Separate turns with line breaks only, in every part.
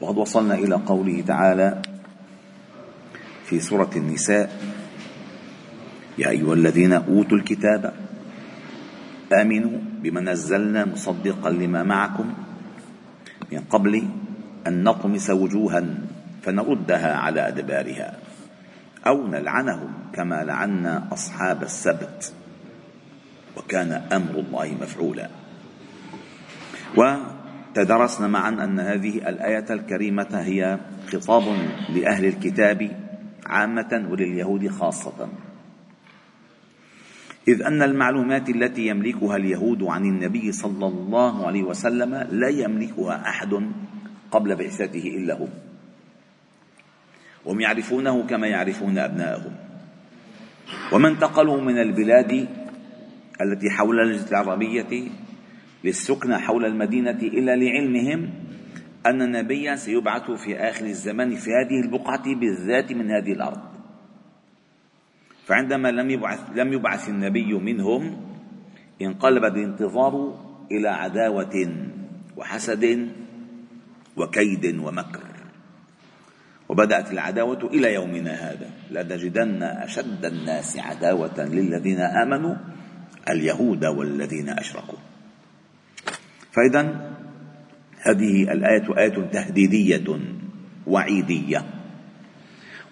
وقد وصلنا إلى قوله تعالى في سورة النساء يا أيها الذين أوتوا الكتاب آمنوا بما نزلنا مصدقا لما معكم من قبل أن نطمس وجوها فنردها على أدبارها أو نلعنهم كما لعنا أصحاب السبت وكان أمر الله مفعولا. وتدرسنا معا أن هذه الآية الكريمة هي خطاب لأهل الكتاب عامة ولليهود خاصة. إذ أن المعلومات التي يملكها اليهود عن النبي صلى الله عليه وسلم لا يملكها أحد قبل بعثته إلا هم وهم يعرفونه كما يعرفون أبناءهم. وما انتقلوا من البلاد التي حول الجزيرة العربية للسكنى حول المدينة إلا لعلمهم أن النبي سيبعث في آخر الزمان في هذه البقعة بالذات من هذه الأرض. فعندما لم يبعث لم يبعث النبي منهم انقلب الانتظار إلى عداوة وحسد وكيد ومكر. وبدأت العداوة إلى يومنا هذا. لنجدن أشد الناس عداوة للذين آمنوا اليهود والذين أشركوا. فإذا هذه الآية آية تهديدية وعيدية.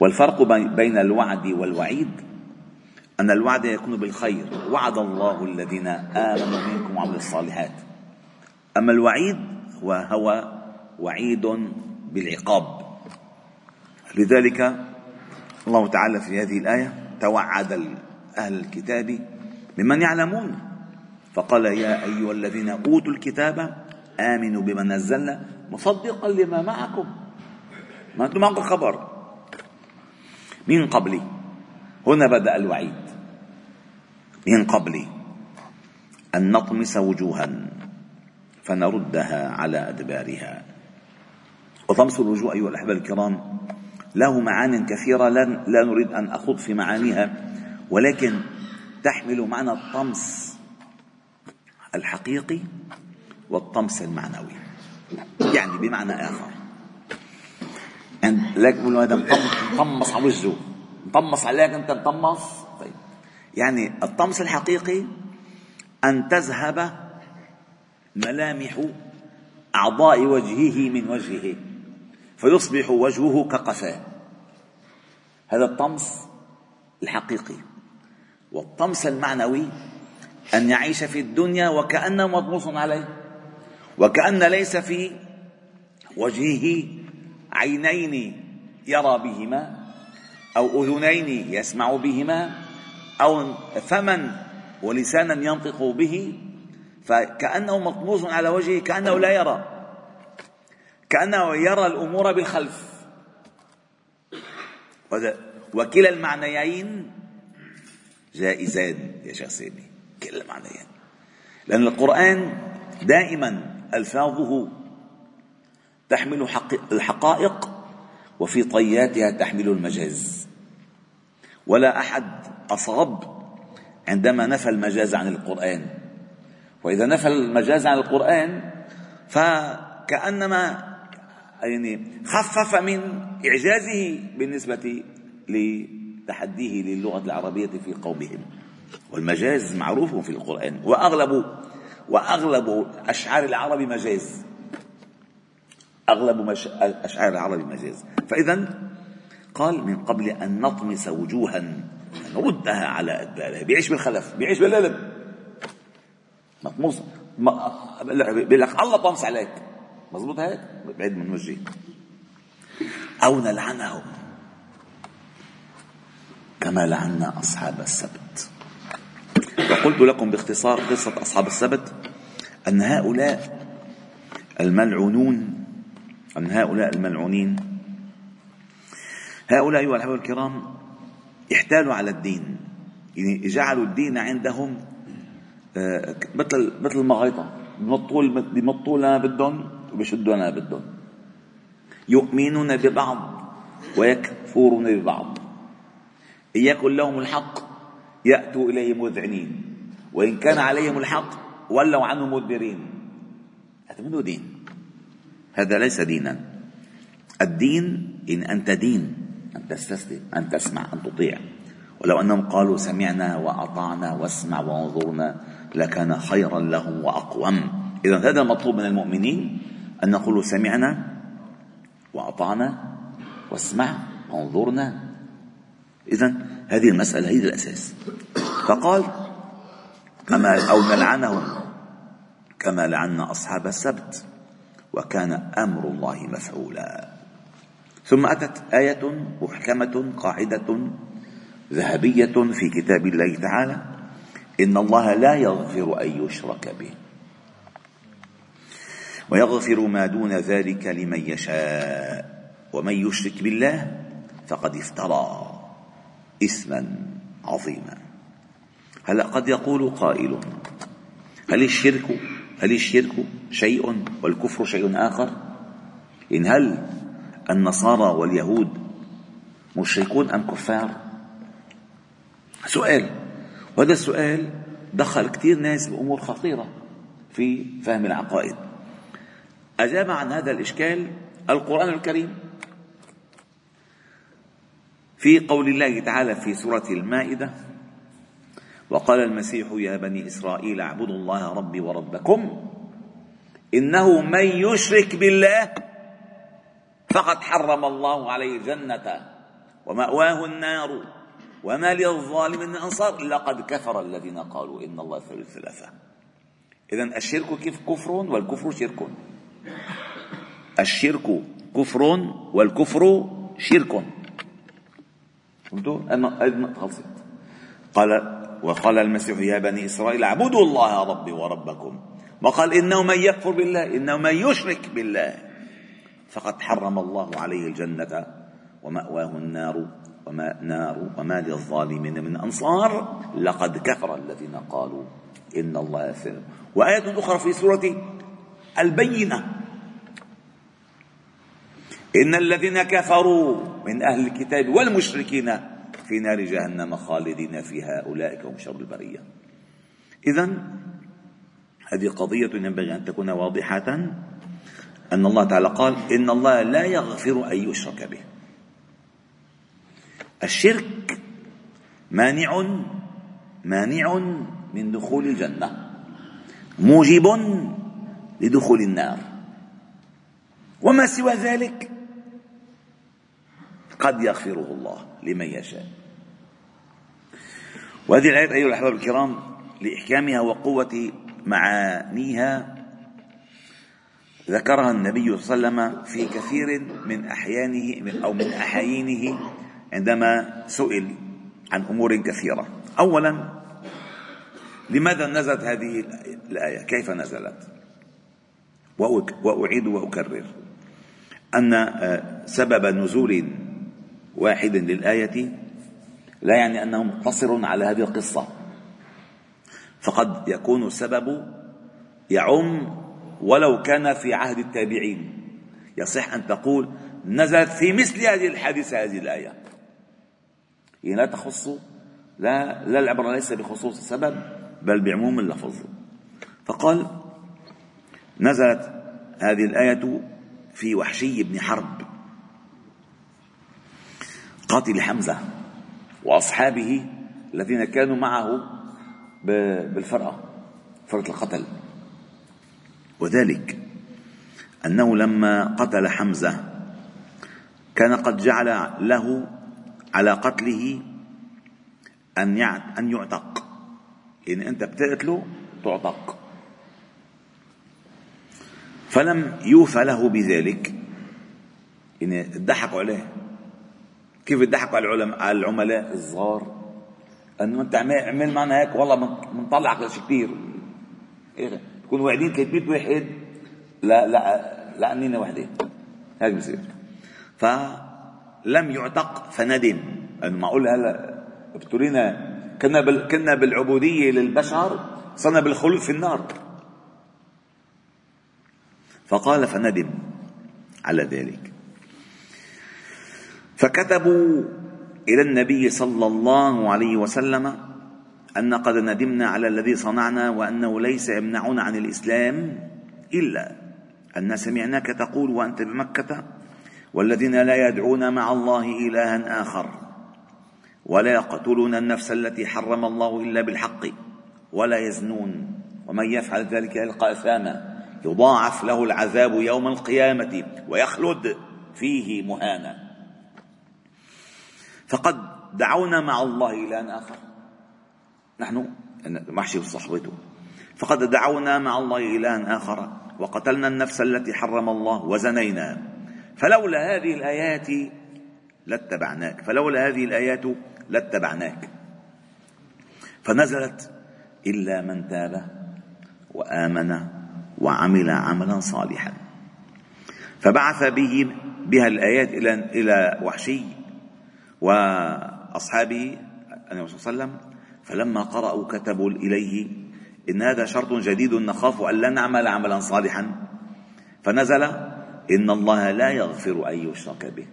والفرق بين الوعد والوعيد أن الوعد يكون بالخير. وعد الله الذين آمنوا منكم وعملوا الصالحات. أما الوعيد هو وعيد بالعقاب. لذلك الله تعالى في هذه الآية توعد أهل الكتاب بمن يعلمون. فقال يا أيها الذين أوتوا الكتاب آمنوا بما نزلنا مصدقا لما معكم. ما أنتم معكم خبر. من قبل هنا بدأ الوعيد. من قبل أن نطمس وجوها فنردها على أدبارها. وطمس الوجوه أيها الأحباب الكرام له معان كثيرة لا نريد أن أخوض في معانيها ولكن تحمل معنى الطمس. الحقيقي والطمس المعنوي. يعني بمعنى آخر. يعني لك بقولوا هذا مطمس على وجهه. مطمس عليك أنت مطمس طيب. يعني الطمس الحقيقي أن تذهب ملامح أعضاء وجهه من وجهه. فيصبح وجهه كقفاه. هذا الطمس الحقيقي. والطمس المعنوي أن يعيش في الدنيا وكأنه مطموس عليه وكأن ليس في وجهه عينين يرى بهما أو أذنين يسمع بهما أو فما ولسانا ينطق به فكأنه مطموس على وجهه كأنه لا يرى كأنه يرى الأمور بالخلف. وكلا المعنيين جائزان يا شيخ سيدي. كلا المعنيين لأن القرآن دائما ألفاظه تحمل الحقائق وفي طياتها تحمل المجاز. ولا أحد أصاب عندما نفى المجاز عن القرآن. وإذا نفى المجاز عن القرآن فكأنما يعني خفف من إعجازه بالنسبة لتحديه للغة العربية في قومهم. والمجاز معروف في القرآن. وأغلب وأغلب أشعار العرب مجاز. أغلب. أشعار العرب مجاز. فإذا قال من قبل أن نطمس وجوها نردها على أدبارها بيعيش بالخلف بيعيش بالقلب مطموس. بيقول لك الله طمس عليك. مضبوط هيك؟ بعيد من وجهي. أو نلعنهم. كما لعنا أصحاب السبت. وقلت لكم باختصار قصة أصحاب السبت أن هؤلاء الملعونون عن هؤلاء الملعونين هؤلاء أيها الأحباب الكرام احتالوا على الدين يعني جعلوا الدين عندهم آه، مثل مثل المغيطة بمطوا بمطوا لنا بدهم وبشدوا لنا بدهم يؤمنون ببعض ويكفرون ببعض. يكن لهم الحق يأتوا إليه مذعنين. وإن كان عليهم الحق ولوا عنه مدبرين. هذا منه دين. هذا ليس دينا. الدين إن أنت دين أن تستسلم أن تسمع أن تطيع. ولو أنهم قالوا سمعنا وأطعنا واسمع وانظرنا لكان خيرا لهم وأقوم. إذا هذا المطلوب من المؤمنين أن نقول سمعنا وأطعنا واسمع وانظرنا. إذا هذه المسألة هي الأساس. فقال كما أو نلعنهم كما لعنا أصحاب السبت. وكان أمر الله مفعولا. ثم أتت آية محكمة قاعدة ذهبية في كتاب الله تعالى. إن الله لا يغفر أن يشرك به. ويغفر ما دون ذلك لمن يشاء. ومن يشرك بالله فقد افترى إثما عظيما. هلا قد يقول قائل هل الشرك هل الشرك شيء والكفر شيء آخر؟ إن هل النصارى واليهود مشركون أم كفار؟ سؤال وهذا السؤال دخل كثير ناس بأمور خطيرة في فهم العقائد. أجاب عن هذا الإشكال القرآن الكريم في قول الله تعالى في سورة المائدة وقال المسيح يا بني إسرائيل اعبدوا الله ربي وربكم إنه من يشرك بالله فقد حرم الله عليه الجنة ومأواه النار وما للظالم من أنصار لقد كفر الذين قالوا إن الله ثالث ثلاثة إذا الشرك كيف كفر والكفر شرك. الشرك كفر والكفر شرك. فهمتوا؟ خلصت. قال وقال المسيح يا بني إسرائيل اعبدوا الله ربي وربكم. وقال إنه من يكفر بالله إنه من يشرك بالله. فقد حرم الله عليه الجنة ومأواه النار وما نار وما للظالمين من أنصار. لقد كفر الذين قالوا إن الله سلم وآية أخرى في سورة البينة. إن الذين كفروا من أهل الكتاب والمشركين في نار جهنم خالدين فيها أولئك هم شر البرية. إذا هذه قضية ينبغي أن تكون واضحة أن الله تعالى قال إن الله لا يغفر أن يشرك به. الشرك مانع مانع من دخول الجنة. موجب لدخول النار. وما سوى ذلك؟ قد يغفره الله لمن يشاء. وهذه الآيات أيها الأحباب الكرام لإحكامها وقوة معانيها ذكرها النبي صلى الله عليه وسلم في كثير من أحيانه أو من أحايينه عندما سئل عن أمور كثيرة. أولا لماذا نزلت هذه الآية؟ كيف نزلت؟ وأعيد وأكرر. أن سبب نزول واحد للآية لا يعني أنه مقتصر على هذه القصة. فقد يكون السبب يعم ولو كان في عهد التابعين. يصح أن تقول نزلت في مثل هذه الحادثة هذه الآية. هي لا تخص لا لا العبرة ليس بخصوص السبب بل بعموم اللفظ. فقال نزلت هذه الآية في وحشي بن حرب. قاتل حمزة وأصحابه الذين كانوا معه بالفرقة فرقة القتل. وذلك أنه لما قتل حمزة كان قد جعل له على قتله أن أن يعتق. إن أنت بتقتله تعتق. فلم يوفى له بذلك. إن ضحكوا عليه. كيف يضحكوا على العلماء؟ على العملاء الصغار. أنه أنت عمل معنا هيك والله بنطلعك لشيء كثير إيه يكونوا واعدين 300 واحد؟ لا لا لعنينا وحده هيك بصير. فلم يعتق فندم لأنه معقول هلا ابتلينا كنا بال... كنا بالعبودية للبشر صرنا بالخلود في النار. فقال فندم على ذلك. فكتبوا إلى النبي صلى الله عليه وسلم أن قد ندمنا على الذي صنعنا وأنه ليس يمنعنا عن الإسلام إلا أن سمعناك تقول وأنت بمكة والذين لا يدعون مع الله إلها آخر ولا يقتلون النفس التي حرم الله إلا بالحق ولا يزنون ومن يفعل ذلك يلقى أثاما يضاعف له العذاب يوم القيامة ويخلد فيه مهانا فقد دعونا مع الله إلها آخر. نحن محشي وصحبته فقد دعونا مع الله إلها آخر. وقتلنا النفس التي حرم الله وزنينا. فلولا هذه الآيات لاتبعناك. فلولا هذه الآيات لاتبعناك. فنزلت إلا من تاب وآمن وعمل عملا صالحا. فبعث به بها الآيات إلى إلى وحشي وأصحابه النبي صلى الله عليه وسلم فلما قرأوا كتبوا إليه إن هذا شرط جديد نخاف أن لا نعمل عملا صالحا. فنزل إن الله لا يغفر أن يشرك به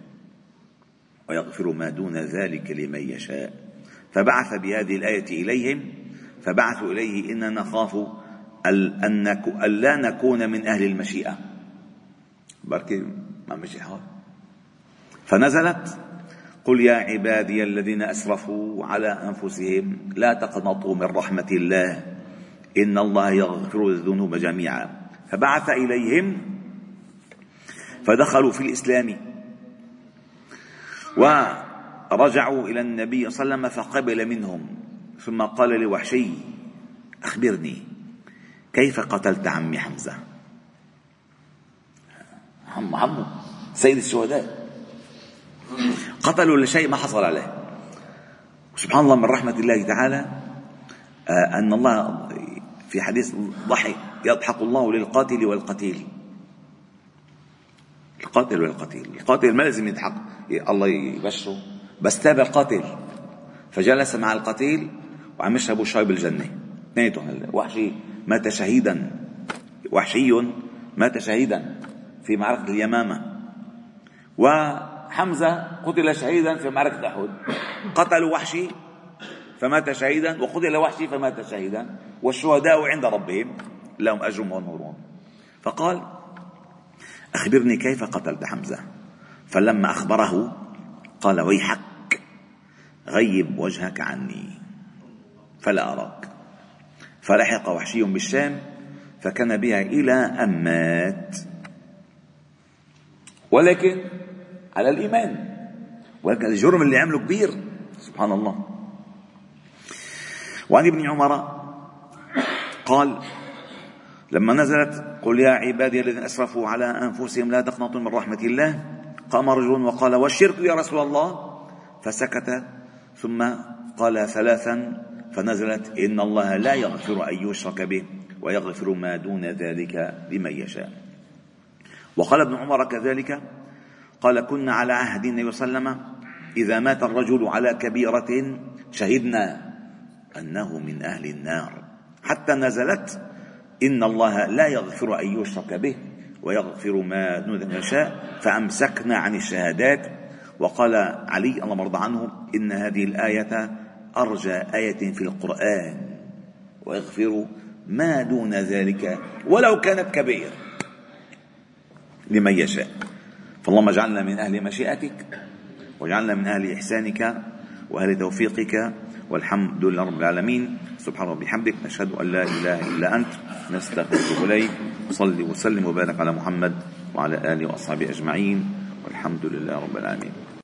ويغفر ما دون ذلك لمن يشاء. فبعث بهذه الآية إليهم فبعثوا إليه إنا نخاف أن لا نكون من أهل المشيئة. بركي ما مشي حال فنزلت قل يا عبادي الذين أسرفوا على أنفسهم لا تقنطوا من رحمة الله إن الله يغفر الذنوب جميعا. فبعث إليهم فدخلوا في الإسلام ورجعوا إلى النبي صلى الله عليه وسلم فقبل منهم. ثم قال لوحشي أخبرني كيف قتلت عمي حمزة؟ عم عمه سيد الشهداء قتلوا لشيء ما حصل عليه. سبحان الله من رحمة الله تعالى آه، أن الله في حديث ضحك يضحك الله للقاتل والقتيل. القاتل والقتيل. القاتل ما لازم يضحك. الله يبشره. بس تاب القاتل. فجلس مع القتيل وعم يشربوا شاي بالجنة. اثنيناتهم وحشي مات شهيدا. وحشي مات شهيدا في معركة اليمامة. و حمزة قتل شهيدا في معركة أحد. قتلوا وحشي فمات شهيدا وقتل وحشي فمات شهيدا والشهداء عند ربهم لهم أجرهم ونورهم فقال أخبرني كيف قتلت حمزة؟ فلما أخبره قال ويحك غيب وجهك عني فلا أراك. فلحق وحشي بالشام فكان بها إلى أن مات. ولكن على الإيمان. ولكن الجرم اللي عمله كبير. سبحان الله. وعن ابن عمر قال لما نزلت قل يا عبادي الذين أسرفوا على أنفسهم لا تقنطوا من رحمة الله. قام رجل وقال والشرك يا رسول الله؟ فسكت. ثم قال ثلاثا فنزلت إن الله لا يغفر أن يشرك به ويغفر ما دون ذلك لمن يشاء. وقال ابن عمر كذلك؟ قال كنا على عهد النبي صلى الله عليه وسلم إذا مات الرجل على كبيرة شهدنا أنه من أهل النار. حتى نزلت إن الله لا يغفر أن يشرك به ويغفر ما دون يشاء فأمسكنا عن الشهادات. وقال علي الله مرضى عنه إن هذه الآية أرجى آية في القرآن ويغفر ما دون ذلك ولو كانت كبير لمن يشاء. فاللهم اجعلنا من أهل مشيئتك واجعلنا من أهل إحسانك وأهل توفيقك والحمد لله رب العالمين. سبحان ربي بحمدك نشهد أن لا إله إلا أنت نستغفرك إليك صلي وسلم وبارك على محمد وعلى آله وأصحابه أجمعين والحمد لله رب العالمين.